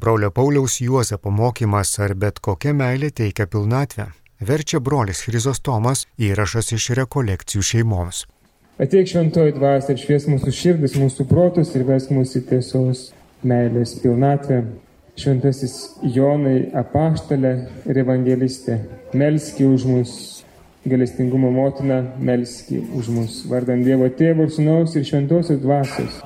Brolio Pauliaus Juozapo mokymas ar bet kokia meilė teikia pilnatvę. Verčia brolis Chrizostomas įrašas iš rekolekcijų šeimoms. Ateik šventoji dvasia ir švies mūsų širdis, mūsų protus ir ves mūsų tiesos meilės pilnatvę. Šventasis Jonai apaštalė ir evangelistė, melski už mus, galestingumo motina, melski už mus, vardant Dievo Tėvo ir Sūnaus ir Šventosios dvasios.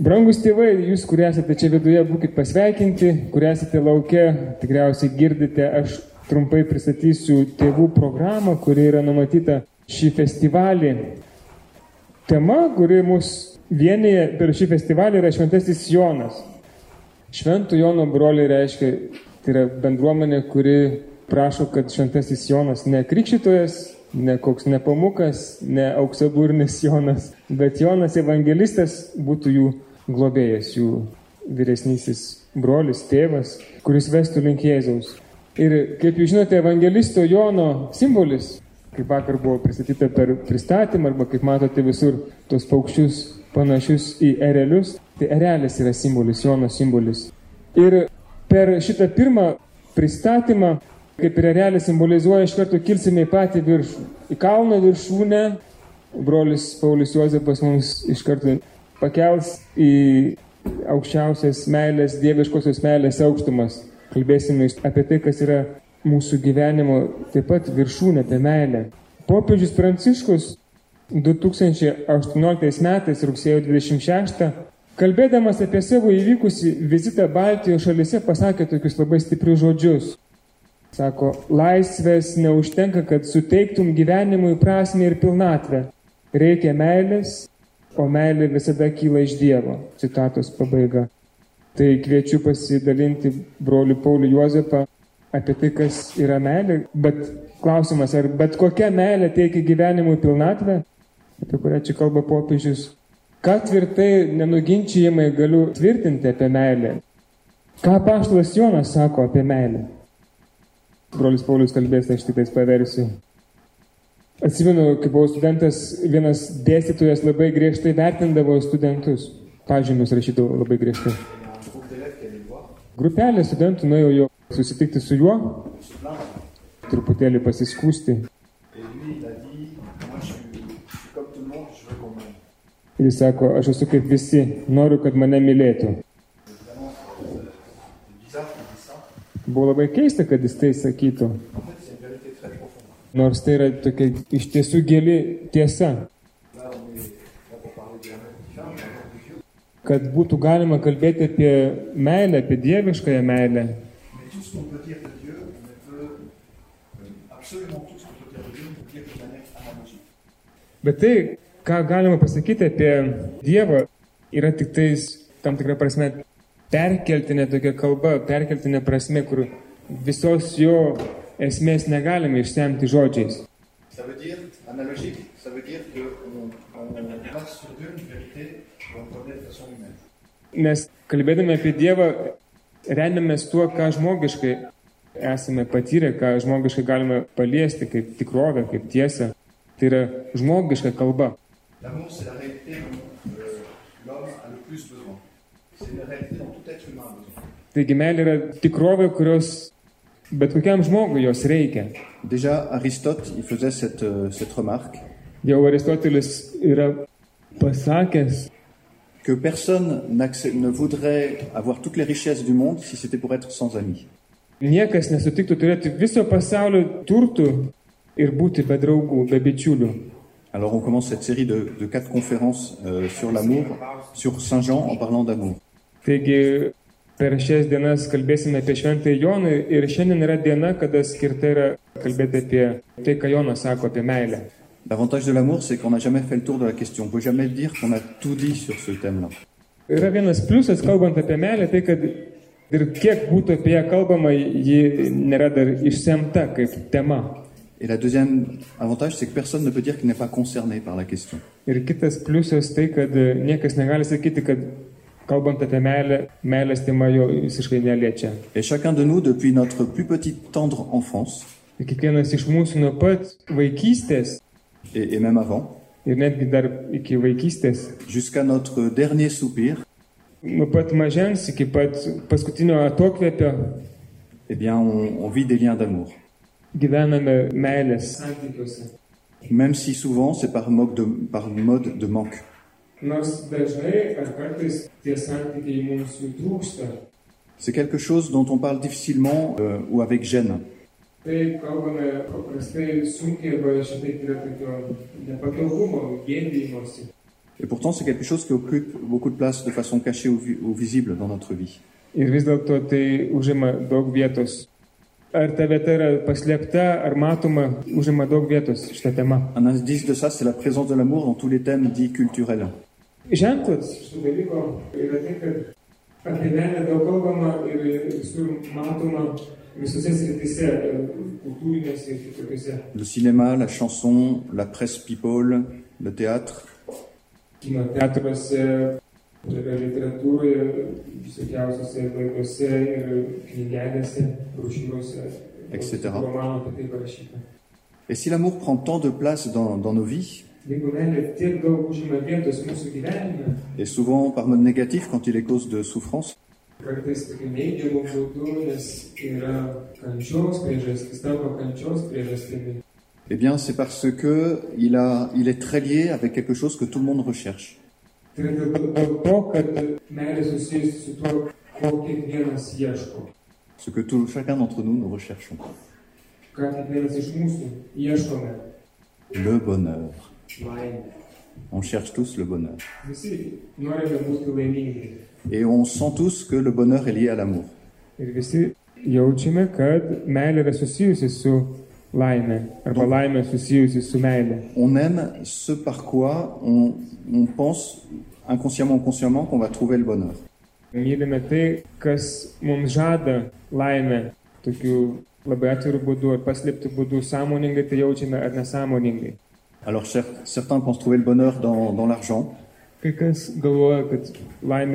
Brangus tėvai, jūs, kurie esate čia viduje, būkite pasveikinti, kurie esate laukia, tikriausiai girdite, aš trumpai pristatysiu tėvų programą, kuri yra numatyta šį festivalį. Tema, kuri mus vienyje per šį festivalį yra Šventasis Jonas. Šventų Jono broliai reiškia, tai yra bendruomenė, kuri prašo, kad šventasis Jonas ne krikščitojas, ne koks nepamukas, ne auksaburnis Jonas, bet Jonas evangelistas būtų jų globėjas, jų vyresnysis brolis, tėvas, kuris vestų link Jėzaus. Ir kaip jūs žinote, evangelisto Jono simbolis, kaip vakar buvo pristatyta per pristatymą, arba kaip matote visur tos paukščius panašius į erelius, Tai erelis yra simbolis, Jono simbolis. Ir per šitą pirmą pristatymą, kaip ir erelis simbolizuoja, iš karto kilsime į patį viršų, į kalno viršūnę. Brolis Paulius Jozepas mums iš karto pakels į aukščiausias meilės, dieviškosios meilės aukštumas. Kalbėsime apie tai, kas yra mūsų gyvenimo taip pat viršūnė apie meilę. Popiežius Pranciškus 2018 metais rugsėjo 26 Kalbėdamas apie savo įvykusi vizitą Baltijos šalise pasakė tokius labai stiprius žodžius. Sako, laisvės neužtenka, kad suteiktum gyvenimui prasme ir pilnatvę. Reikia meilės, o meilė visada kyla iš Dievo. Citatos pabaiga. Tai kviečiu pasidalinti broliu Pauliu Juozepą apie tai, kas yra meilė, bet klausimas, ar bet kokia meilė teikia gyvenimui pilnatvę, apie kurią čia kalba popiežius, Ką tvirtai, nenuginčiamai galiu tvirtinti apie meilę? Ką paštas Jonas sako apie meilę? Brolis Paulius kalbės, aš tik tais paversiu. Atsimenu, kai buvau studentas, vienas dėstytojas labai griežtai vertindavo studentus. Pažymius rašydavo labai griežtai. Grupelė studentų nuėjo jo susitikti su juo, truputėlį pasiskūsti. Ir jis sako, aš esu kaip visi, noriu, kad mane mylėtų. Buvo labai keista, kad jis tai sakytų. Nors tai yra tokia iš tiesų gili tiesa. Kad būtų galima kalbėti apie meilę, apie dieviškąją meilę. Bet tai, ką galima pasakyti apie Dievą, yra tik tais tam tikrą prasme perkeltinė tokia kalba, perkeltinė prasme, kur visos jo esmės negalime išsemti žodžiais. Nes kalbėdami apie Dievą, remiamės tuo, ką žmogiškai esame patyrę, ką žmogiškai galime paliesti kaip tikrovę, kaip tiesą. Tai yra žmogiška kalba. Euh. Taigi meilė yra tikrovė, kurios bet kokiam žmogui jos reikia. Déjà, Aristote, il faisait cette, euh, cette remarque. Jau Aristotelis yra pasakęs, que personne ne voudrait avoir toutes les richesses du monde si c'était pour être sans amis. Niekas nesutiktų turėti viso pasaulio turtų ir būti be draugų, be bičiulių. Alors on commence cette série de, de quatre conférences euh, sur l'amour, sur Saint Jean en parlant d'amour. Taigi per šias dienas kalbėsime apie Šventąjį Joną ir šiandien yra diena, kada skirta yra kalbėti apie tai, ką Jonas sako apie meilę. L'avantage de l'amour, c'est qu'on n'a jamais fait le tour de la question. On peut jamais dire qu'on a tout dit sur ce thème-là. Yra vienas pliusas, kalbant apie meilę, tai kad ir kiek būtų apie ją kalbama, ji nėra dar išsemta kaip tema. Et la deuxième avantage, c'est que personne ne peut dire qu'il n'est pas concerné par la question. Ir kitas pliusas tai, kad niekas negali sakyti, kad kalbant apie meilę, meilės tema jo visiškai neliečia. Et chacun de nous, depuis notre plus petite tendre enfance, ir kiekvienas iš mūsų nuo pat vaikystės, et, et même avant, ir netgi dar iki vaikystės, jusqu'à notre dernier soupir, nuo pat mažens iki pat paskutinio atokvėpio eh bien, on, on vit des liens d'amour. gyvename meilės santykiuose. Même si souvent c'est par, mode de- par mode de manque. Nors dažnai ar kartais tie santykiai mums jų trūksta. C'est quelque chose dont on parle difficilement euh, ou avec gêne. Tai kalbame paprastai sunkiai arba šitaip yra tokio nepatogumo, gėdymosi. Et pourtant, c'est quelque chose qui occupe beaucoup de place de façon cachée ou, vi- ou visible dans notre vie. Ir vis dėlto tai užima daug vietos. Ar ta vieta yra paslėpta, ar matoma, užima daug vietos šitą temą. Un indice de ça, c'est la présence de l'amour dans tous les thèmes dits culturels. Ženklas šito dalyko yra tai, kad apie meilę daug kalbama ir visur matoma visose srityse, kultūrinėse ir kitokiose. Le cinéma, la chanson, la presse people, le théâtre. Kino teatruose, yra literatūroje, visokiausiose laidose ir knygelėse, brošiūrose. Etc. Et si l'amour prend tant de place dans, dans nos vies, Et souvent par mode négatif quand il est cause de souffrance, eh bien, c'est parce que il, a, il est très lié avec quelque chose que tout le monde recherche. Ce que tout, chacun d'entre nous, nous recherchons. Le bonheur. On cherche tous le bonheur. Et on sent tous que le bonheur est lié à l'amour. On aime ce par quoi on, on pense inconsciemment ou consciemment qu'on va trouver le bonheur. Tokiu labai atvirų būdų ar paslėptų būdų sąmoningai tai jaučiame ar nesąmoningai. Alors certains pensent trouver le bonheur dans, dans l'argent,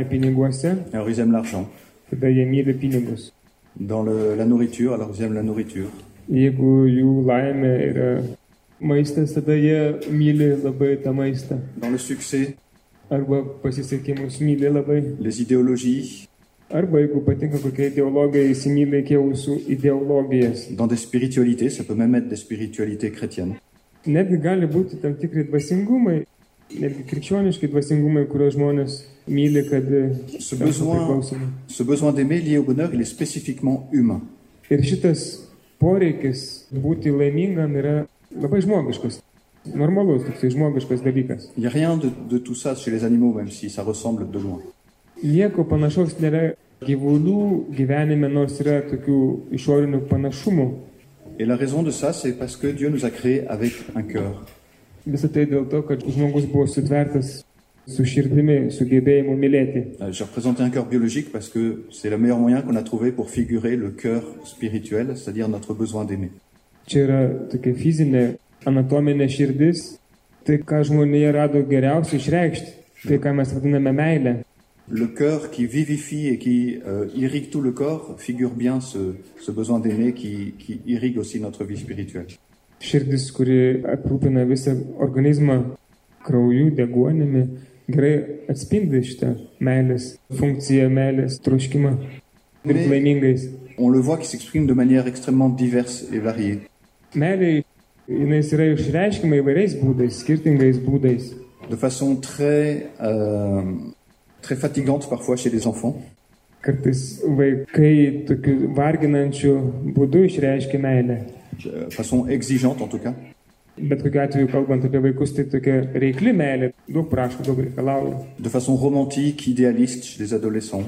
piniguose, alors ils aiment l'argent. myli pinigus. Dans le- la nourriture, alors ils aiment la nourriture. Maistą. Dans le succès, les idéologies, Arba jeigu patinka kokia ideologija, įsimylė kiausų ideologijas. dans des spiritualités, ça peut même être des spiritualités chrétiennes. Netgi gali būti tam tikri dvasingumai, netgi krikščioniški dvasingumai, kuriuos žmonės myli, kad Ce tampa besoin, ce besoin d'aimer lié au bonheur, il est spécifiquement humain. Ir šitas poreikis būti laimingam yra labai žmogiškas. Normalus, toksai žmogiškas dalykas. Il n'y a rien de, de tout ça chez les animaux, même si ça ressemble de loin. Nieko panašaus nėra gyvulių gyvenime, nors yra tokių išorinių panašumų. Et la raison de ça, c'est parce que Dieu nous a créés avec un cœur. Tai. Euh, J'ai représenté un cœur biologique parce que c'est le meilleur moyen qu'on a trouvé pour figurer le cœur spirituel, c'est-à-dire notre besoin d'aimer. Le cœur qui vivifie et qui euh, irrigue tout le corps figure bien ce, ce besoin d'aimer qui, qui irrigue aussi notre vie spirituelle. Širdis, kuri aprūpina visą organizmą krauju, deguonimi, gerai atspindi šitą meilės funkciją, meilės troškimą būti laimingais. On le voit qui s'exprime de manière extrêmement diverse et variée. Meilė, jinai yra išreiškima įvairiais būdais, skirtingais būdais. De façon très, euh, très fatigante parfois chez les enfants, de façon exigeante en tout cas. De façon romantique, idéaliste chez les adolescents.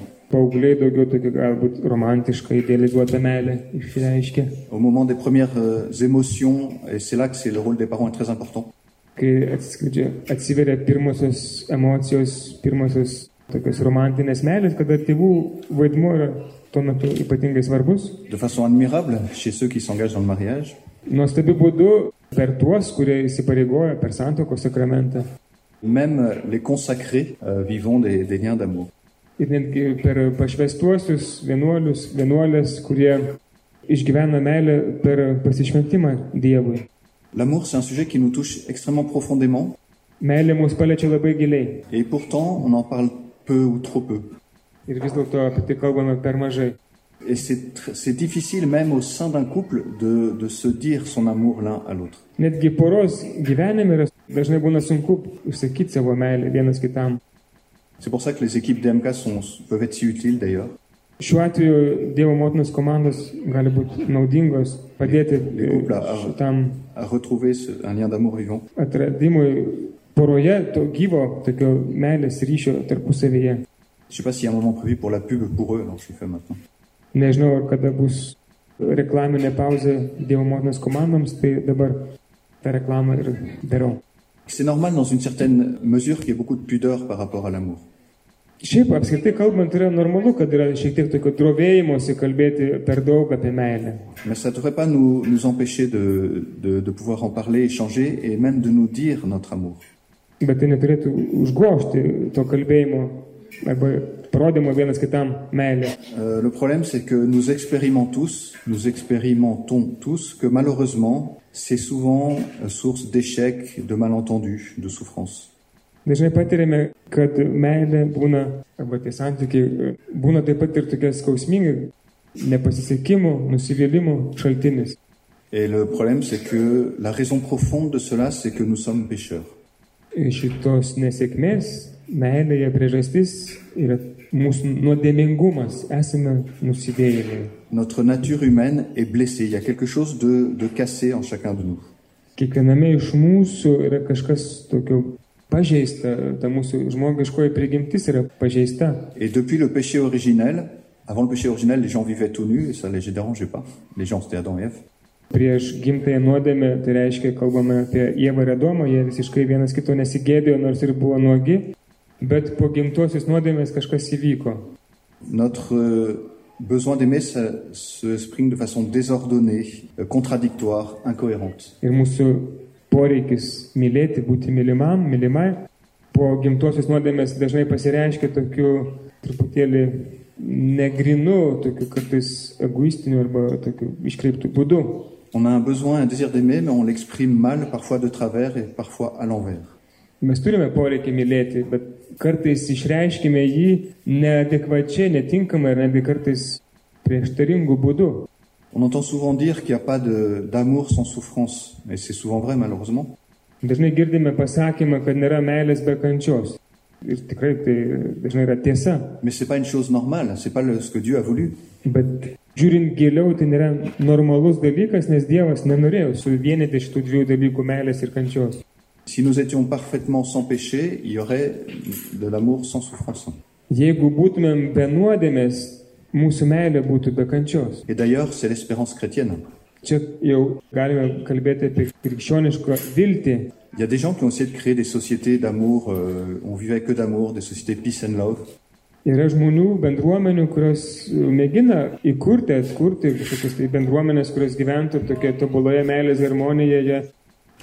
Au moment des premières euh, émotions, et c'est là que c'est le rôle des parents est très important, Tokios romantinės meilės, kada tėvų vaidmuo yra tuo metu ypatingai svarbus. de façon admirable chez ceux qui s'engagent dans le mariage, Nuostabiu būdu per tuos, kurie įsipareigoja per santokos sakramentą. même les consacrés euh, vivons des, des liens d'amour. Ir netgi per pašvestuosius vienuolius, vienuolės, kurie išgyvena meilę per pasišventimą Dievui. L'amour, c'est un sujet qui nous touche extrêmement profondément, Meilė mus paliečia labai giliai. et pourtant on en parle peu ou trop peu. Et c'est difficile même au sein d'un couple de, de se dire son amour l'un à l'autre. C'est pour ça que les équipes DMK sont, peuvent être si utiles d'ailleurs. Šiuo atveju Dievo motinos komandos gali būti naudingos padėti šitam à retrouver ce- un lien d'amour vivant. atradimui poroje to gyvo tokio meilės ryšio tarpusavyje. Je sais pas s'il y a un moment prévu pour la pub pour eux, alors je le fais maintenant. Nežinau, ar kada bus reklaminė pauzė Dievo motinos komandoms, tai dabar tą reklamą ir darau. C'est normal dans une certaine mesure qu'il y ait beaucoup de pudeur par rapport à l'amour. Šiaip apskritai kalbant yra normalu, kad yra šiek tiek tokio drovėjimosi kalbėti per daug apie meilę. Mais ça ne devrait pas nous, nous empêcher de, de, de pouvoir en parler, échanger et même de nous dire notre amour. Bet tai neturėtų užgošti to kalbėjimo arba parodymo vienas kitam meilę. Euh, le problème, c'est que nous expérimentons tous, nous expérimentons tous que malheureusement, c'est souvent euh, source d'échecs, de malentendus, de souffrances. Dažnai patiriame, kad meilė būna, arba tie santykiai e, būna taip pat ir tokie skausmingi, nepasisekimų, nusivylimų šaltinis. Et le problème, c'est que la raison profonde de cela, c'est que nous sommes pécheurs. Šitos nesėkmės meilėje priežastis yra mūsų nuodėmingumas, esame nusidėjėliai. Notre nature humaine est blessée. Il y a quelque chose de, de cassé en chacun de nous. Kiekviename iš mūsų yra kažkas tokio pažeista, ta mūsų žmogiškoji prigimtis yra pažeista. Et depuis le péché originel, avant le péché originel, les gens vivaient tout nus et ça les dérangeait pas. Les gens, c'était Adam et Ève. Prieš gimtąją nuodėmę, tai reiškia, kalbame apie Jėvą ir Adomą, jie visiškai vienas kito nesigėdėjo, nors ir buvo nuogi, bet po gimtosios nuodėmės kažkas įvyko. Notre euh, besoin d'aimer ça se exprime de façon désordonnée, euh, contradictoire, incohérente. Ir mūsų poreikis mylėti, būti mylimam, mylimai, po gimtosios nuodėmės dažnai pasireiškia tokiu truputėlį negrinu, tokiu kartais egoistiniu arba tokiu iškreiptų būdu. On a un besoin, un désir d'aimer, mais on l'exprime mal, parfois de travers et parfois à l'envers. Mes turime poreikį mylėti, bet kartais išreiškime jį neadekvačiai, netinkamai ir netgi kartais prieštaringų būdų. On entend souvent dire qu'il n'y a pas d'amour sans souffrance, et c'est souvent vrai malheureusement. Dažnai girdime pasakymą, kad nėra meilės be kančios. Ir tikrai tai dažnai yra tiesa. Mais c'est pas une chose normale, c'est pas le- ce que Dieu a voulu. Bet žiūrint giliau, tai nėra normalus dalykas, nes Dievas nenorėjo suvienyti šitų dviejų dalykų - meilės ir kančios. Si nous étions parfaitement sans péché, il y aurait de l'amour sans souffrance. Jeigu būtumėm be nuodėmės, mūsų meilė būtų be kančios. Et d'ailleurs, c'est l'espérance chrétienne. Čia jau galime kalbėti apie krikščionišką viltį. Il y a des gens qui ont essayé de créer des sociétés d'amour, euh, on vivait que d'amour, des sociétés peace and love. Yra žmonių bendruomenių, kurios mėgina įkurti, atkurti kažkokias tai bendruomenės, kurios gyventų tokia tobuloje meilės harmonijoje,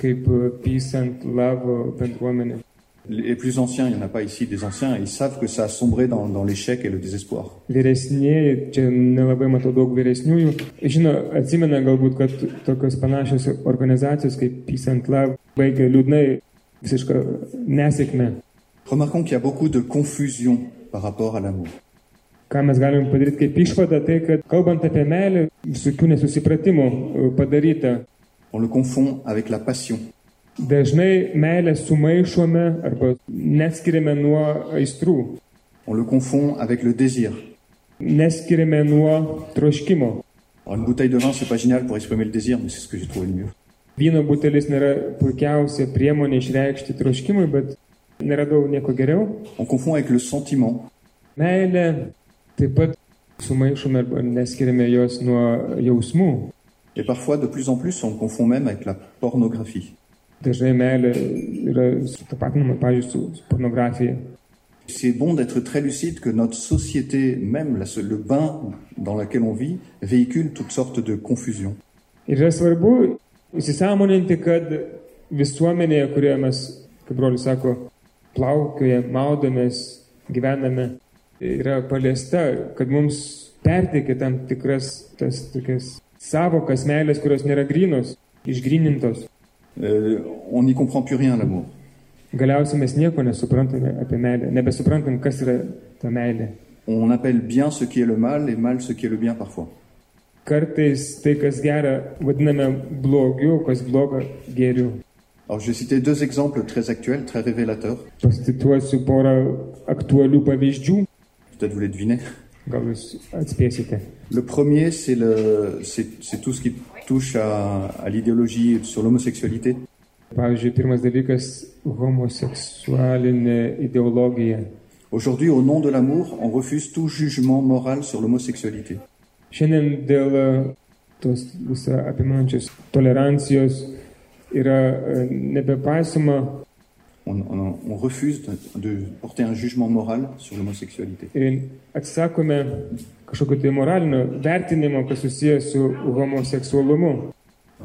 kaip uh, Peace and Love bendruomenė. Les plus anciens, il n'y en a pas ici des anciens, ils savent que ça a sombré dans, dans l'échec et le désespoir. Vyresnieji, čia nelabai matau daug vyresniųjų, žino, atsimena galbūt, kad tokios panašios organizacijos kaip Peace and Love baigė liūdnai visišką nesėkmę. Remarquons qu'il y a beaucoup de confusion par rapport à l'amour. Ką mes galim padaryti kaip išvadą, tai kad kalbant apie meilę, visokių nesusipratimų uh, padaryta. On le confond avec la passion. Dažnai meilę sumaišome arba neskiriame nuo aistrų, On le confond avec le désir. neskiriame nuo troškimo. Alors, une bouteille de vin, c'est pas génial pour exprimer le désir, mais c'est ce que j'ai trouvé le mieux. Vyno butelis nėra puikiausia priemonė išreikšti troškimui, bet neradau nieko geriau. On confond avec le sentiment. Et parfois, de plus en plus, on le confond même avec la pornographie. C'est bon d'être très lucide que notre société, même le bain dans lequel on vit, véhicule toutes sortes de confusions. Įsisamoninti, kad visuomenėje, kurioje mes, kaip brolis sako, plaukioje, maudomės, gyvename, yra paliesta, kad mums perteikia tam tikras tas tokias savokas meilės, kurios nėra plus rien, l'amour. Galiausiai mes nieko nesuprantame apie meilę, nebesuprantam, kas yra ta meilė. On appelle bien ce qui est le mal et mal ce qui est le bien parfois. Kartais tai, kas gera, vadiname blogiu, kas bloga geriu. Alors je vais citer deux exemples très actuels, très révélateurs. Peut-être vous les devinez. Le premier, c'est le, c'est, tout ce qui touche à, à l'idéologie sur l'homosexualité. Aujourd'hui, au nom de l'amour, on refuse tout jugement moral sur l'homosexualité. Šiandien dėl e, tos visą apimančios tolerancijos yra e, nebepaisoma On, on- on refuse de, de porter un jugement moral sur l'homosexualité. ir atsisakome kažkokio tai moralinio vertinimo, kas susijęs su homoseksualumu.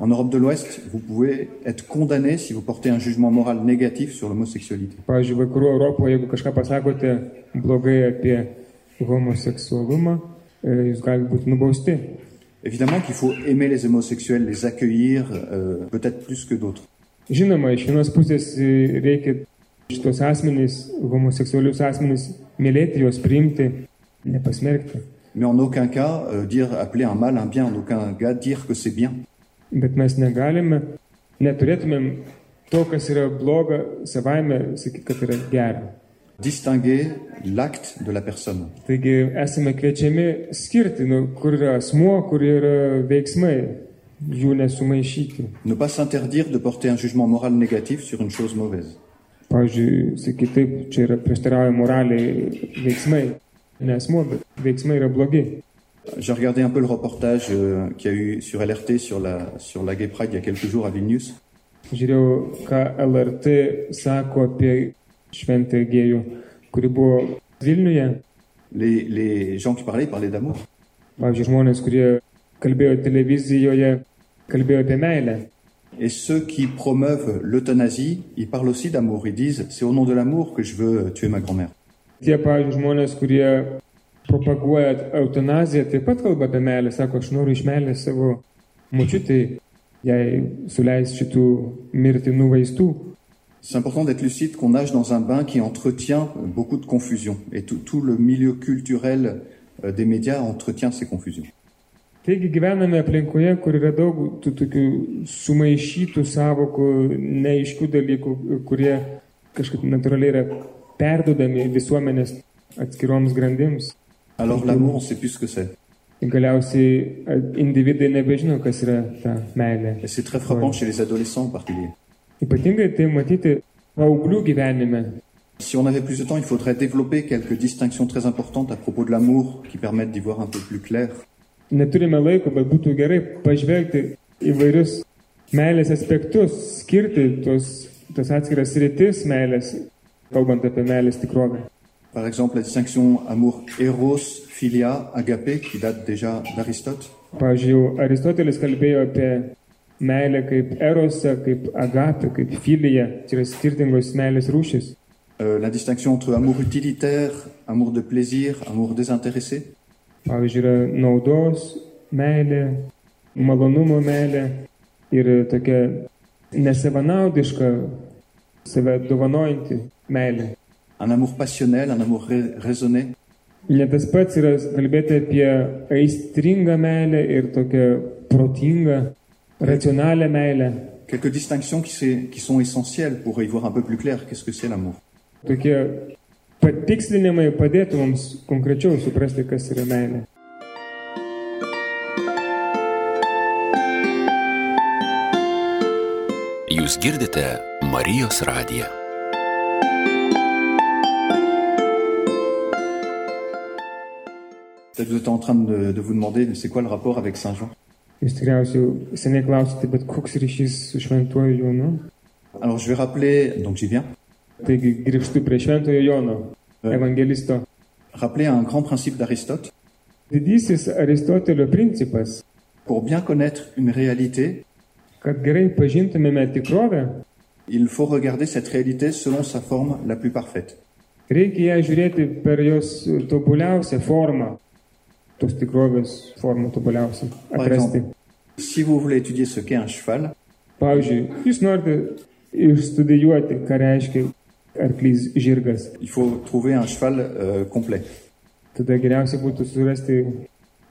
En Europe de l'Ouest, vous pouvez être condamné si vous portez un jugement moral négatif sur l'homosexualité. Pavyzdžiui, vakarų Europoje, jeigu kažką pasakote blogai apie homoseksualumą, jūs galite būti nubausti. Évidemment qu'il faut aimer les homosexuels, les accueillir, euh, peut-être plus que d'autres. Žinoma, iš vienos pusės e, reikia šitos asmenys, homoseksualius asmenys, mylėti juos, priimti, nepasmerkti. Mais en aucun cas euh, dire appeler un mal un bien, en aucun cas dire que c'est bien. Bet mes negalime, neturėtumėm to, kas yra bloga, savaime sakyti, kad yra gera. Distinguer l'acte de la personne. Taigi esame kviečiami skirti, nu, kur yra asmuo, kur yra veiksmai, jų nesumaišyti. Ne pas s'interdire de porter un jugement moral négatif sur une chose mauvaise. Pavyzdžiui, sakyti taip, čia yra prieštarauja moraliai veiksmai. Ne asmuo, bet veiksmai yra blogi. J'ai regardé un peu le reportage euh, qu'il y a eu sur LRT sur la, sur la Gay Pride il y a quelques jours à Vilnius. Žiūrėjau, ką LRT sako apie gėjų, kuri buvo Vilniuje. Les, les gens qui parlaient parlaient d'amour. Pavyzdžiui, žmonės, kurie kalbėjo televizijoje, kalbėjo apie meilę. Et ceux qui promeuvent l'euthanasie, ils parlent aussi d'amour. Ils disent c'est au nom de l'amour que je veux tuer ma grand-mère. Tie, pavyzdžiui, žmonės, kurie propaguoja eutanaziją, taip pat kalba apie meilę, sako, aš noriu iš meilės savo močiutai, jai suleis šitų mirtinų vaistų. C'est important d'être lucide qu'on nage dans un bain qui entretient beaucoup de confusion. Et tout, tout le milieu culturel euh, des médias entretient ces confusions. Taigi gyvename aplinkoje, kur yra daug tų tokių sumaišytų savokų, neaiškių dalykų, kurie kažkaip natūraliai yra perdodami visuomenės atskiroms grandims. Alors l'amour, on sait plus ce que c'est. Ir Galiausiai a, individai nebežino, kas yra ta meilė. Et c'est très frappant chez les adolescents en particulier. Ypatingai tai matyti paauglių gyvenime. Si on avait plus de temps, il faudrait développer quelques distinctions très importantes à propos de l'amour qui permettent d'y voir un peu plus clair. Neturime laiko, bet būtų gerai pažvelgti įvairius meilės aspektus, skirti tos, tos atskiras rytis meilės, kalbant apie meilės tikrovę. Par exemple, la distinction amour eros, philia, agapé, qui date déjà d'Aristote. Pavyzdžiui, jau Aristotelis kalbėjo apie meilę kaip erosą, kaip agapę, kaip filiją. Čia yra skirtingos meilės rūšis. Euh, la distinction entre amour utilitaire, amour de plaisir, amour désintéressé. Pavyzdžiui, yra naudos meilė, malonumo meilė ir tokia nesavanaudiška, save dovanojanti meilė. Un amour passionnel, un amour rai- raisonné. Ne tas pats yra kalbėti apie aistringą meilę ir tokią protingą, racionalią meilę. Quelques distinctions qui, qui sont essentielles pour y voir un peu plus clair qu'est-ce que c'est l'amour. Tokie patikslinimai padėtų mums konkrečiau suprasti, kas yra meilė. Jūs girdite Marijos radiją. Peut-être vous êtes en train de, de vous demander mais c'est quoi le rapport avec Saint Jean? Jūs tikriausiai seniai klausite, bet koks ryšys su šventuoju Jonu? Alors je vais rappeler, donc j'y viens, Taigi grįžtu prie šventojo Jono, Ouais. evangelisto. rappeler un grand principe d'Aristote. Didysis Aristotelio principas, Pour bien connaître une réalité, kad gerai pažintumėme tikrovę, il faut regarder cette réalité selon sa forme la plus parfaite. reikia ją žiūrėti per jos tobuliausią formą. Tos tikrovės formą tobuliausią. Atrasti. Si vous voulez étudier ce qu'est un cheval, Pavyzdžiui, jūs norite išstudijuoti, ką reiškia arklys žirgas. il faut trouver un cheval euh, complet. tada geriausia būtų surasti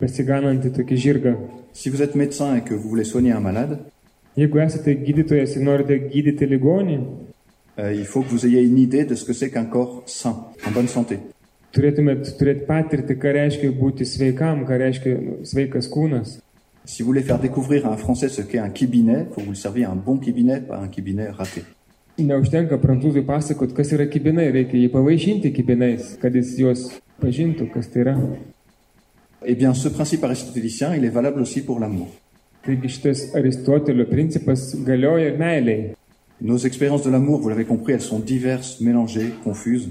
pasiganantį tokį žirgą. Si vous êtes médecin et que vous voulez soigner un malade, Jeigu esate gydytojas ir norite gydyti ligonį, euh, il faut que vous ayez une idée de ce que c'est qu'un corps sain, en bonne santé. Turėtumėt turėti patirtį, ką reiškia būti sveikam, ką reiškia sveikas kūnas? Si vous voulez faire découvrir à un Français ce qu'est un kibinet, il faut vous le serviez un bon kibinet, pas un kibinet raté. Neužtenka prancūzui pasakot, kas yra kibinai, reikia jį pavaišinti kibinais, kad jis juos pažintų, kas tai yra. Eh bien, ce principe aristotélicien, il est valable aussi pour l'amour. Taigi šitas Aristotelio principas galioja ir meiliai. Nos expériences de l'amour, vous l'avez compris, elles sont diverses, mélangées, confuses.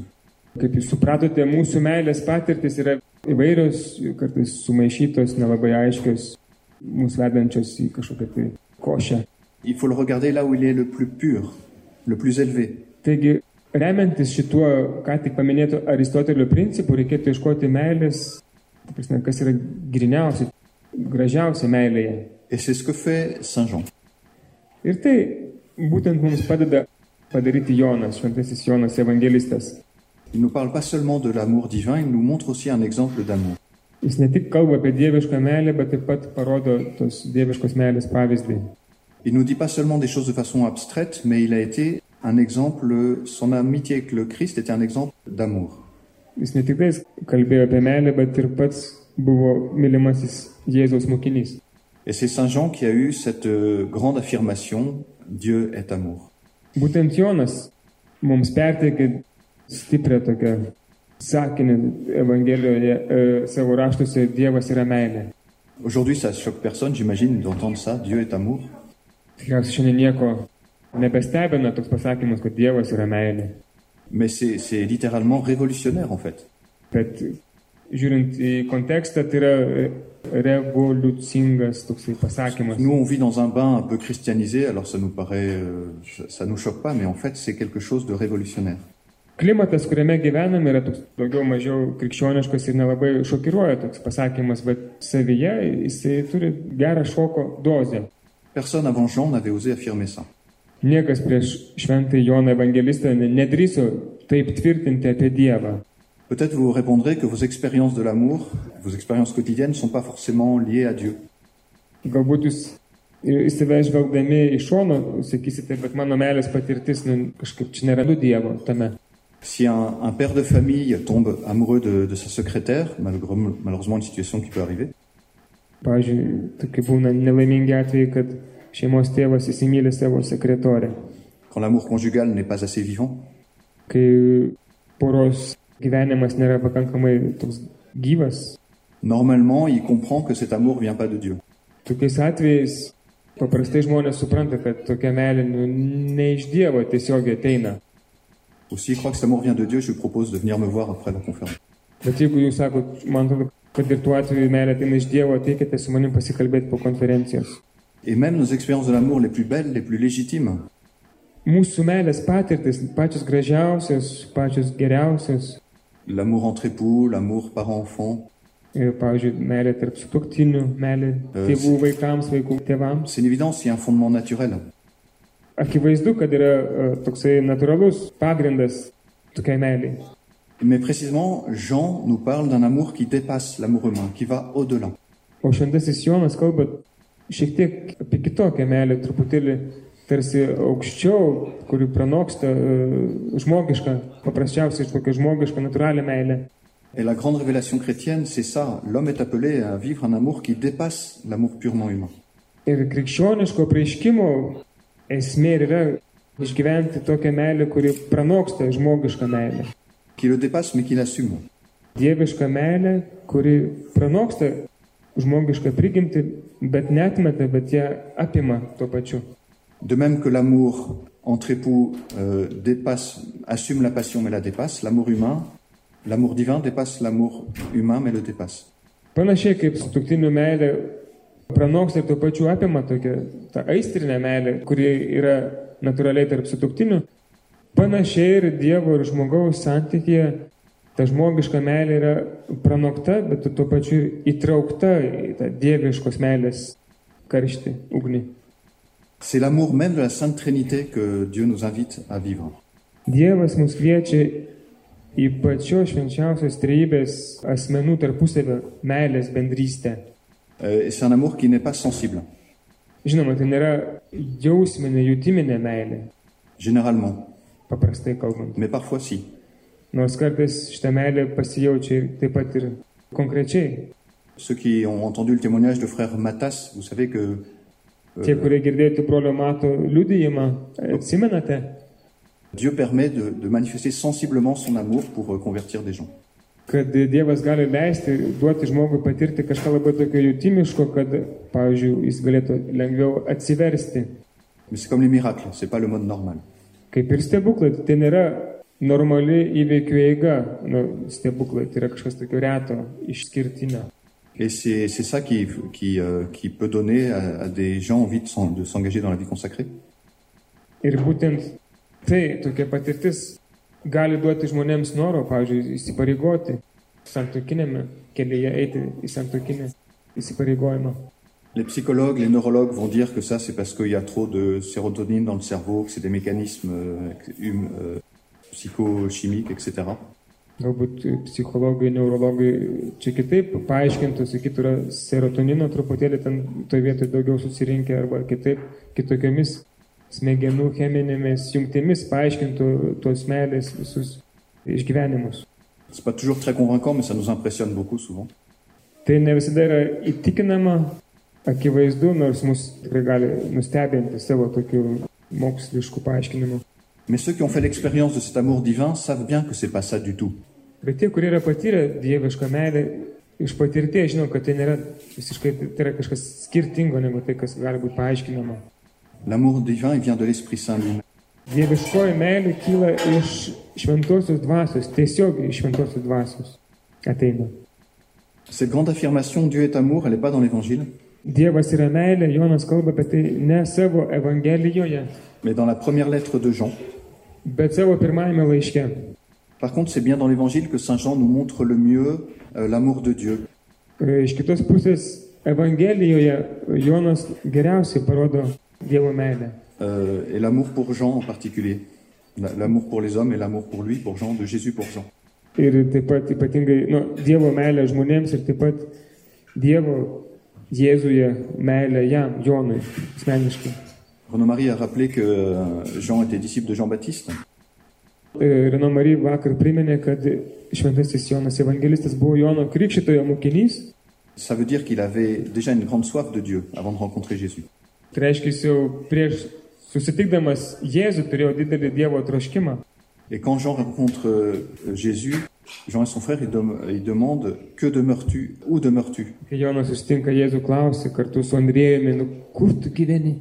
Kaip jūs supratote, mūsų meilės patirtis yra įvairios, kartais sumaišytos, nelabai aiškios, mūsų vedančios į kažkokią tai košę. Il faut le regarder là où il est le plus pur, le plus élevé. Taigi, remiantis šituo, ką tik paminėto Aristotelio principu, reikėtų ieškoti meilės, prasme, kas yra griniausia, gražiausia meilėje. Et c'est ce que fait Saint Jean. Ir tai būtent mums padeda padaryti Jonas, šventasis Jonas evangelistas. Il nous parle pas seulement de l'amour divin, il nous montre aussi un exemple d'amour. Jis ne tik kalba apie dievišką meilę, bet taip pat parodo tos dieviškos meilės pavyzdį. Il nous dit pas seulement des choses de façon abstraite, mais il a été un exemple, son amitié avec le Christ était un exemple d'amour. Jis ne tik tais kalbėjo apie meilę, bet ir pats buvo mylimasis Jėzaus mokinys. Et c'est Saint Jean qui a eu cette euh, grande affirmation, Dieu est amour. Būtent Jonas mums perteikė stiprią tokią sakinį Evangelijoje savo raštuose Dievas yra meilė. Aujourd'hui, ça choque personne, j'imagine, d'entendre ça, Dieu est amour. Tikriausiai šiandien nieko nebestebina toks pasakymas, kad Dievas yra meilė. Mais c'est littéralement révolutionnaire en fait. Bet žiūrint į kontekstą, tai yra revoliucingas toksai pasakymas. Nous, on vit dans un bain un peu christianisé, alors ça nous paraît, euh, ça nous choque pas, mais en fait, c'est quelque chose de révolutionnaire. Klimatas, kuriame gyvename, yra toks daugiau mažiau krikščioniškas ir nelabai šokiruoja toks pasakymas, bet savyje jisai turi gerą šoko dozę. Personne avant Jean n'avait osé affirmer ça. Niekas prieš šventąjį Joną evangelistą ne- nedrįso taip tvirtinti apie Dievą. Peut-être vous répondrez que vos expériences de l'amour, vos expériences quotidiennes, ne sont pas forcément liées à Dieu. Galbūt jūs į save žvelgdami iš šono sakysite, bet mano meilės patirtis nu, kažkaip čia nerandu Dievo tame. Si un, un père de famille tombe amoureux de, de sa secrétaire, malheureusement, une situation qui peut arriver, sekretorę. quand l'amour conjugal n'est pas assez vivant, gyvas, normalement, il comprend que cet amour vient pas de Dieu. paprastai žmonės supranta, kad tokia meilė nu, ne iš Dievo tiesiogiai ateina. Ou s'il croit que cet amour vient de Dieu, je lui propose de venir me voir après la conférence. Bet jeigu jūs sakot, man atrodo, kad ir tuo atveju meilė ateina iš Dievo, ateikite su manim pasikalbėti po konferencijos. Et même nos expériences de l'amour les plus belles, les plus légitimes, Mūsų meilės patirtis, pačios gražiausios, pačios geriausios, l'amour entre époux, l'amour parent-enfant, ir, pavyzdžiui, meilė tarp sutoktinių, meilė E, tėvų vaikams, vaikų tėvams. c'est une évidence, il y a un fondement naturel. Akivaizdu, kad yra e, toksai natūralus pagrindas tokiai meiliai. Mais précisément, Jean nous parle d'un amour qui dépasse l'amour humain, qui va au-delà. O šventasis Jonas kalba šiek tiek apie kitokią meilę, truputėlį tarsi aukščiau, kuri pranoksta e, žmogišką, paprasčiausiai tokią žmogišką, natūralią meilę. Et la grande révélation chrétienne, c'est ça. L'homme est appelé à vivre un amour qui dépasse l'amour purement humain. Ir krikščioniško prieiškimo esmė ir yra išgyventi tokią meilę, kuri pranoksta žmogišką meilę. Qui le dépasse, mais qui l'assume. Dieviška meilė, kuri pranoksta žmogišką prigimtį, bet netmeta, bet ją apima tuo pačiu. De même que l'amour entre époux euh, dépasse, assume la passion mais la dépasse, l'amour humain, l'amour divin dépasse l'amour humain mais le dépasse. Panašiai kaip sutuktinių meilė pranoksta ir tuo pačiu apima tokią tą aistrinę meilę, kuri yra natūraliai tarp sutuktinių, panašiai ir Dievo ir žmogaus santykėje ta žmogiška meilė yra pranokta, bet tuo pačiu įtraukta į tą dieviškos meilės karštį, ugnį. C'est l'amour même de la Sainte Trinité que Dieu nous invite à vivre. Dievas mus kviečia į pačios švenčiausios trejybės asmenų tarpusavio meilės bendrystę. Euh, et c'est un amour qui n'est pas sensible, Žinoma, tai nėra jausminė, jutiminė meilė, généralement, paprastai kalbant. mais parfois si. Nors kartais šitą meilę pasijaučia ir taip pat ir konkrečiai. Ceux qui ont entendu le témoignage de frère Matas, vous savez que euh, atsimenate, Dieu permet de, de manifester sensiblement son amour pour euh, convertir des gens. Kad Dievas gali leisti, duoti žmogui patirti kažką labai tokio jutimiško, kad, pavyzdžiui, jis galėtų lengviau atsiversti. Kaip ir stebuklai, tai nėra normali įveikių eiga, nu, stebuklai, tai yra kažkas tokio reto, išskirtinio. Et c'est ça qui, qui, euh, qui peut donner à, à des gens envie de s'engager dans la vie consacrée. Ir būtent tai, tokia patirtis gali duoti žmonėms noro, pavyzdžiui, įsipareigoti santokinėme kelyje, eiti į santokinę įsipareigojimą. Les psychologues, les neurologues vont dire que ça, c'est parce qu'il y a trop de sérotonine dans le cerveau, que c'est des mécanismes euh, hum- euh, psychochimiques, etc. Galbūt psichologai, neurologai čia kitaip paaiškintų, sakytų, yra serotonino truputėlį ten toje vietoje daugiau susirinkę arba kitaip, kitokiamis smegenų cheminėmis jungtimis paaiškintų tos meilės visus išgyvenimus. C'est pas toujours très convaincant, mais ça nous impressionne beaucoup souvent. Tai ne visada yra įtikinama, akivaizdu, nors mus tikrai gali nustebinti savo tokiu mokslišku paaiškinimu. Mais ceux qui ont fait l'expérience de cet amour divin savent bien que c'est pas ça du tout. Bet tie, kurie yra patyrę dievišką meilę, iš patirties žino, kad tai nėra visiškai, tai yra kažkas skirtingo negu tai, kas gali būti paaiškinama. L'amour divin, il vient de l'Esprit Saint lui-même. Dieviškoji meilė kyla iš šventosios dvasios, tiesiog iš šventosios dvasios ateina. Cette grande affirmation Dieu est amour, elle n'est pas dans l'Évangile, Dievas yra meilė, Jonas kalba apie tai ne savo Evangelijoje, mais dans la première lettre de Jean. bet savo pirmajame laiške. Par contre, c'est bien dans l'Évangile que Saint Jean nous montre le mieux euh, l'amour de Dieu. E, Iš kitos pusės, Evangelijoje Jonas geriausiai parodo. Euh, et l'amour pour Jean en particulier. La- L'amour pour les hommes et l'amour pour lui, pour Jean, de Jésus pour Jean. Ir taip pat ypatingai nu, Dievo meilė žmonėms ir taip pat Dievo Jėzuje meilė jam, Jonui, asmeniškai. Renaud Marie a rappelé que euh, Jean était disciple de Jean-Baptiste. E, Reno Marija vakar priminė, kad šventasis Jonas Evangelistas buvo Jono Krikščitojo mokinys. Ça veut dire qu'il avait déjà une grande soif de Dieu avant de rencontrer Jésus. Tai reiškia, jis jau prieš susitikdamas Jėzų turėjo didelį Dievo troškimą. Et quand Jean rencontre euh, Jésus, Jean et son frère, ils, dem- ils demandent Que demeures-tu Où demeures-tu nu?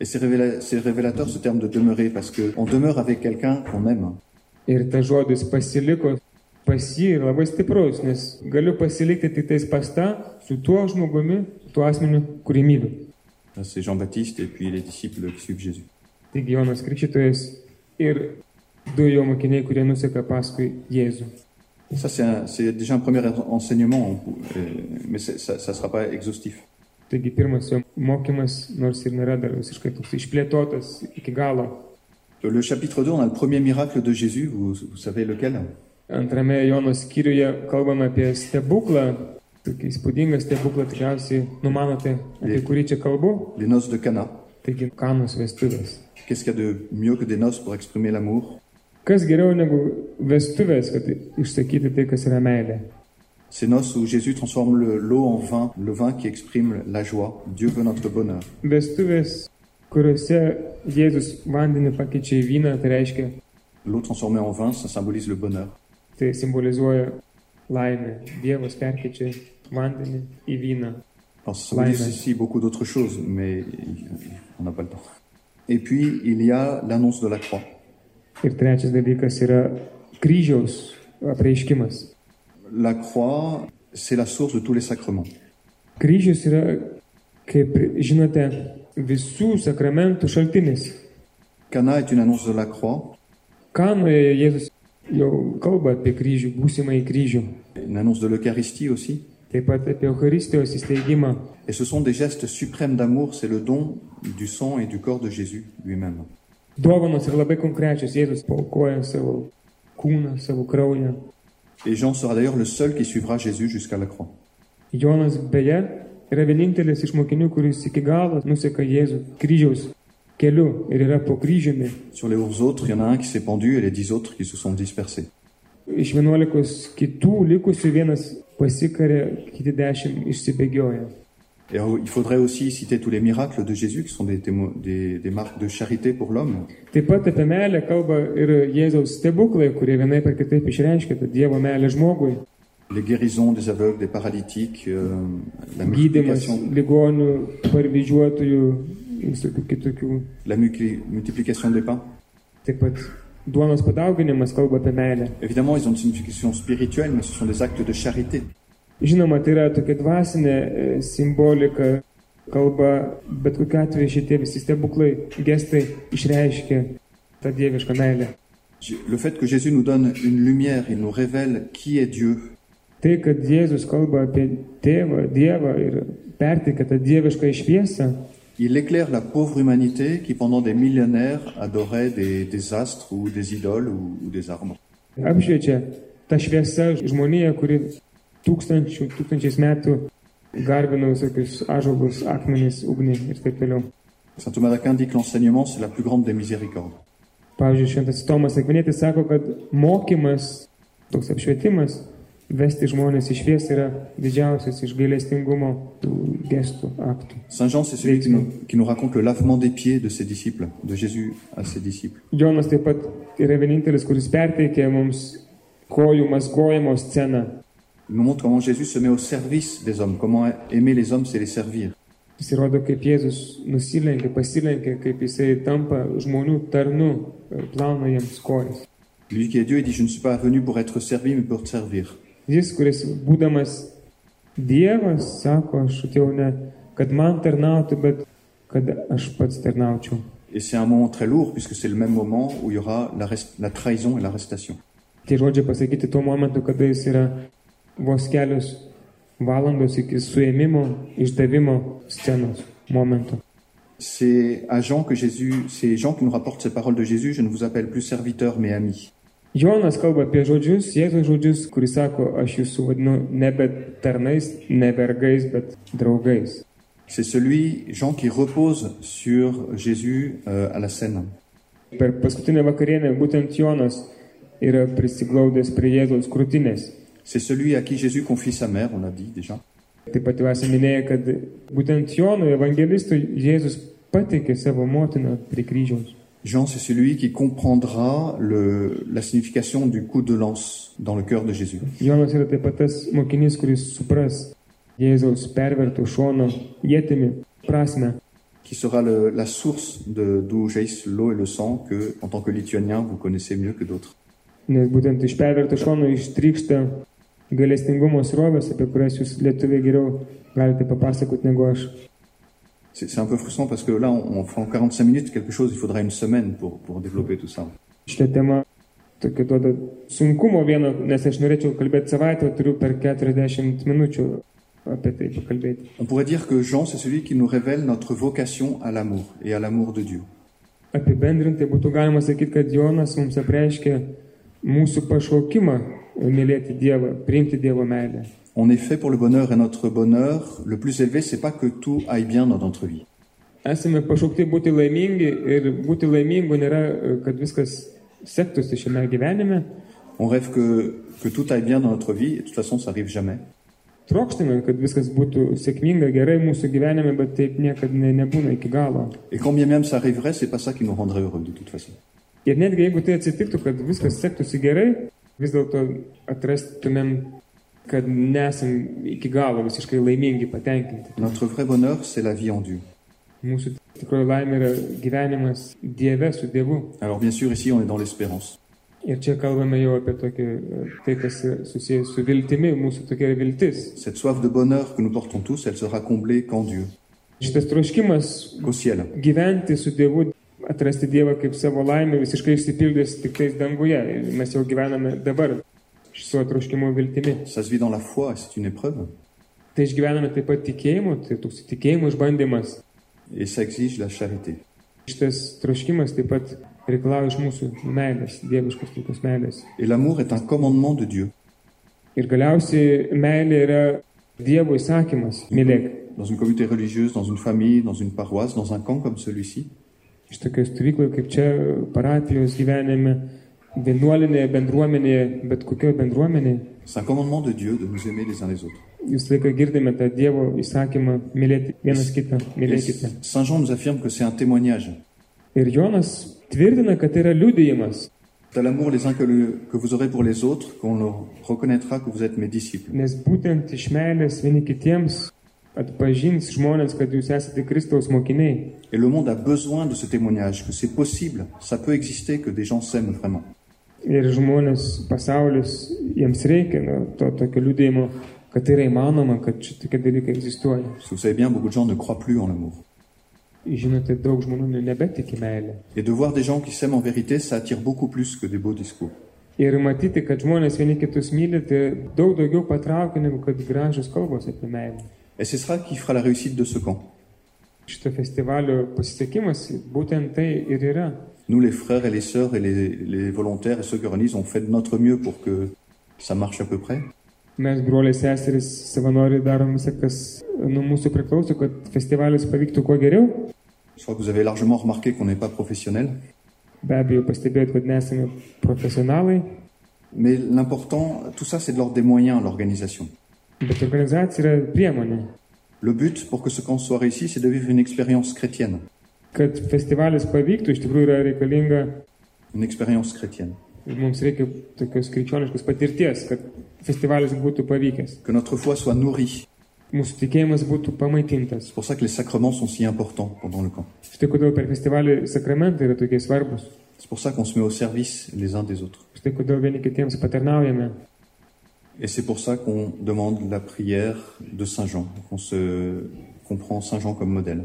Et c'est révéla- révélateur ce terme de demeurer parce qu'on demeure avec quelqu'un qu'on aime. Ir tas žodis pasiliko pas jį labai stiprus, nes galiu pasilikti tik tais pasta su tuo žmogumi, su tuo asmeniu, kurį myliu. Ça, C'est Jean-Baptiste et puis les disciples qui suivent Jésus. Taigi Jonas Krikščitojas ir du jo mokiniai, kurie nuseka paskui Jėzų. Ça, c'est un- c'est déjà un premier enseignement, euh, mais c'est- ça ne sera pas exhaustif. Taigi pirmas jo mokymas, nors ir nėra dar visiškai toks išplėtotas iki galo. Le chapitre 2, on a le premier miracle de Jésus, vous, vous savez lequel Antrame Jono skyriuje kalbame apie stebuklą, tokį įspūdingą stebuklą, tikriausiai numanote, apie Taip. kurį čia kalbu. Les noces de Cana. Taigi kanos vestuvės. Qu'est-ce qu'il y a de mieux que des noces pour exprimer l'amour? Kas geriau negu vestuvės, kad išsakyti tai, kas yra meilė? Ces noces où Jésus transforme le- l'eau en vin, le vin qui exprime la joie. Dieu veut notre bonheur. Vestuvės, kuriuose Jėzus vandenį pakeičia į vyną, tai reiškia, L'eau transformée en vin, ça symbolise le bonheur. tai simbolizuoja laimę. Dievas perkeičia vandenį į vyną. Alors, ça symbolise Ouais, ouais. ici beaucoup d'autres choses, mais on n'a pas le temps. Et puis, il y a l'annonce de la croix. Ir trečias dalykas yra kryžiaus apreiškimas. La croix, c'est la source de tous les sacrements. Kryžius yra, kaip žinote, visų sakramentų šaltinis. Cana est une annonce de la croix, Kanoje Jėzus jau kalba apie kryžių, būsimą į kryžių. Une annonce de l'Eucharistie aussi. Et ce sont des gestes suprêmes d'amour, c'est le don du sang et du corps de Jésus lui-même. Et Jean sera d'ailleurs le seul qui suivra Jésus jusqu'à la croix. Jonas beje yra vienintelis iš mokinių, kuris iki galo nuseka Jėzų kryžiaus keliu ir yra po kryžiumi. Sur les onze autres, il y en a un qui s'est pendu et les dix autres qui se sont dispersés. Iš vienuolikos kitų likusių vienas pasikarė, kiti dešimt išsibėgioja. Et il faudrait aussi citer tous les miracles de Jésus qui sont des, témo- des, des marques de charité pour l'homme. Taip pat apie meilę kalba ir Jėzaus stebuklai, kurie vienaip ar kitaip išreiškia tą Dievo meilę žmogui. Les guérisons des aveugles, des paralytiques, euh, la multiplication, ligonių, parvyžiuotojų, visokių kitokių. la multi- multiplication des pains. Taip pat duonos padauginimas kalba apie meilę. Évidemment, ils ont une signification spirituelle, mais ce sont des actes de charité. Žinoma, tai yra tokia dvasinė e, simbolika, kalba, bet kokiu atveju šitie visi stebuklai, gestai išreiškia tą dievišką meilę. Le fait que Jésus nous donne une lumière, il nous révèle qui est Dieu, Tai, kad Jėzus kalba apie tėvą, Dievą ir perteikia tą dievišką išviesą, il éclaire la pauvre humanité qui pendant des millénaires adorait des, des astres ou des idoles ou, ou des arbres. apšviečia tą šviesą žmoniją, kuri tūkstančių, tūkstančiais metų garbino visokius ažogus, akmenis, ugnį ir taip toliau. Saint Thomas d'Aquin dit que l'enseignement, c'est la plus grande des miséricordes. Pavyzdžiui, šventas Tomas Akvinėtis sako, kad mokymas, toks apšvietimas, vesti žmonės iš švies yra didžiausias iš gailestingumo tų gestų aktų. Saint Jean, c'est celui qui nous, qui nous raconte le lavement des pieds de ses disciples, de Jésus à ses disciples. Jonas taip pat yra vienintelis, kuris perteikė mums kojų mazgojimo sceną. Il nous montre comment Jésus se met au service des hommes, comment aimer les hommes, c'est les servir. Jis įrodo, kaip Jėzus nusilenkia, pasilenkia, kaip jisai tampa žmonių tarnu, plauna jiems kojas. Lui qui est Dieu, il dit, je ne suis pas venu pour être servi, mais pour te servir. Jis, kuris būdamas Dievas, sako, aš atėjau ne, kad man tarnautų, bet kad aš pats tarnaučiau. Et c'est un moment très lourd, puisque c'est le même moment où il y aura la, trahison et l'arrestation. Tie žodžiai pasakyti tuo momentu, kada jis yra vos kelios valandos iki suėmimo, išdavimo scenos momento. C'est à Jean que Jésus, c'est Jean qui nous rapporte ces paroles de Jésus, je ne vous appelle plus serviteur, mais ami. Jonas kalba apie žodžius, Jėzaus žodžius, kuris sako, aš jūsų vadinu nebe tarnais, ne vergais, bet draugais. C'est celui, Jean, qui repose sur Jésus euh, à la scène. Per paskutinę vakarienę būtent Jonas yra prisiglaudęs prie Jėzaus krūtinės. C'est celui à qui Jésus confie sa mère, on l'a dit déjà. Taip pat jau esame minėję, kad būtent Jonui, evangelistui, Jėzus pateikė savo motiną prie kryžiaus. Jean, c'est celui qui comprendra le, la signification du coup de lance dans le cœur de Jésus. Jonas yra taip pat tas mokinys, kuris supras Jėzaus pervertų šono jėtimi prasme. qui sera le- la source de- d'où jaillissent l'eau et le sang que, en tant que lituanien, vous connaissez mieux que d'autres. Nes būtent iš pervertų šono ištrykšta galestingumo srovės, apie kurias jūs lietuviai geriau galite papasakoti negu aš. C'est c'est un peu frustrant parce que là, on, on fait en 45 minutes quelque chose, il faudra une semaine pour, pour développer tout ça. Šitą temą tokia duoda sunkumo vieno, nes aš norėčiau kalbėti savaitę, o turiu per 40 minučių apie tai pakalbėti. On pourrait dire que Jean, c'est celui qui nous révèle notre vocation à l'amour et à l'amour de Dieu. Apibendrintai būtų galima sakyti, kad Jonas mums apreiškia mūsų pašaukimą mylėti Dievą, priimti Dievo meilę. On est fait pour le bonheur et notre bonheur, le plus élevé, c'est pas que tout aille bien dans notre vie. Esame pašaukti būti laimingi ir būti laimingu nėra, kad viskas sektųsi šiame gyvenime. On rêve que, que tout aille bien dans notre vie, et de toute façon, ça arrive jamais. Trokštame, kad viskas būtų sėkminga, gerai mūsų gyvenime, bet taip niekada ne, nebūna iki galo. Et quand bien même ça arriverait, c'est pas ça qui nous rendrait heureux, de toute façon. Ir netgi jeigu tai atsitiktų, kad viskas sektųsi gerai, vis dėlto atrastumėm, kad nesam iki galo visiškai laimingi, patenkinti. Notre vrai bonheur, c'est la vie en Dieu. Mūsų tikroji laimė yra gyvenimas Dieve su Dievu. Alors bien sûr, ici, on est dans l'espérance. Ir čia kalbame jau apie tokį, e, tai, kas yra susijęs su viltimi, mūsų tokia yra viltis. Cette soif de bonheur que nous portons tous, elle sera comblée qu'en Dieu, Šitas troškimas qu'au ciel. gyventi su Dievu, atrasti Dievą kaip savo laimę, visiškai išsipildys tik tais danguje. Ir mes jau gyvename dabar su atroškimu viltimi. Ça se vit dans la foi, et c'est une épreuve. Tai išgyvename taip pat tikėjimu, tai toks tikėjimo išbandymas. Et ça exige la charité. Šitas troškimas taip pat reikalauja iš mūsų meilės, dieviškos tokios meilės. Et l'amour est un commandement de Dieu. Ir galiausiai meilė yra Dievo įsakymas - mylėk. Dans une communauté religieuse, dans une famille, dans une paroisse, dans un camp comme celui-ci, Iš tokios stovykloje, kaip čia parapijos gyvenime, vienuolinėje bendruomenėje, bet kokioje bendruomenėje, c'est un commandement de Dieu de nous aimer les uns les autres. visą laiką girdime tą Dievo įsakymą mylėti vienas kitą, Et mylėkite. Saint Jean nous affirme que c'est un témoignage. Ir Jonas tvirtina, kad tai yra liudijimas, C'est à l'amour les uns que, le- que vous aurez pour les autres qu'on le reconnaîtra que vous êtes mes disciples. nes būtent iš meilės vieni kitiems atpažins žmonės, kad jūs esate Kristaus mokiniai. Et le monde a besoin de ce témoignage, que c'est possible, ça peut exister, que des gens s'aiment vraiment. Ir žmonės, pasaulis, jiems reikia nu, to tokio liūdėjimo, kad tai yra įmanoma, kad šitokie dalykai egzistuoja. Parce que vous savez bien, beaucoup de gens ne croient plus en l'amour. Žinote, daug žmonių ne- nebetiki meilę. Et de voir des gens qui s'aiment en vérité, ça attire beaucoup plus que des beaux discours. Ir matyti, kad žmonės vieni kitus myli, tai daug daugiau patraukia negu kad gražios kalbos apie meilę. Et c'est ça qui fera la réussite de ce camp. Šito festivalio pasisekimas būtent tai ir yra. Nous, les frères et les sœurs et les, les volontaires et ceux qui organisent, on fait de notre mieux pour que ça marche à peu près. Mes broliai seserys savanoriai darom visą, kas nuo mūsų priklauso, kad festivalis pavyktų kuo geriau. Je crois que vous avez largement remarqué qu'on n'est pas professionnel. Be abejo, pastebėjot, kad nesame profesionalai, Mais l'important, tout ça, c'est de l'ordre des moyens, l'organisation. bet organizacija yra priemonė. Le but pour que ce camp soit réussi, c'est de vivre une expérience chrétienne. Kad festivalis pavyktų, iš tikrųjų yra reikalinga Une expérience chrétienne. ir mums reikia tokios krikščioniškos patirties, kad festivalis būtų pavykęs. Que notre foi soit nourrie. Mūsų tikėjimas būtų pamaitintas. C'est pour ça que les sacrements sont si importants pendant le camp. Štai kodėl per festivalį sakramentai yra tokie svarbus. C'est pour ça qu'on se met au service les uns des autres. Štai kodėl vieni kitiems patarnaujame. Et c'est pour ça qu'on demande la prière de Saint Jean, qu'on se, qu'on prend Saint Jean comme modèle.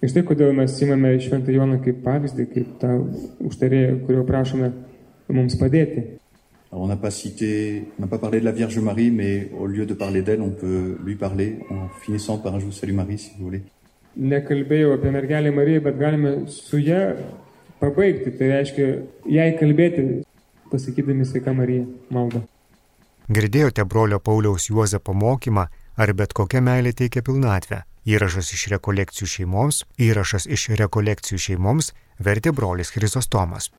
Ir štai kodėl mes simame Šventą Joną kaip pavyzdį, kaip tą užtarėją, kurio prašome mums padėti. Alors on n'a pas cité, on n'a pas parlé de la Vierge Marie, mais au lieu de parler d'elle, on peut lui parler en finissant par un Je vous salue Marie, si vous voulez. Nekalbėjau apie mergelę Mariją, bet galime su ją pabaigti. Tai reiškia, jai kalbėti, pasakydami sveika Marija maldą. Girdėjote brolio Pauliaus Juozapo mokymą, ar bet kokia meilė teikia pilnatvę. Įrašas iš rekolekcijų šeimoms, įrašas iš rekolekcijų šeimoms vertė brolis Chrizostomas.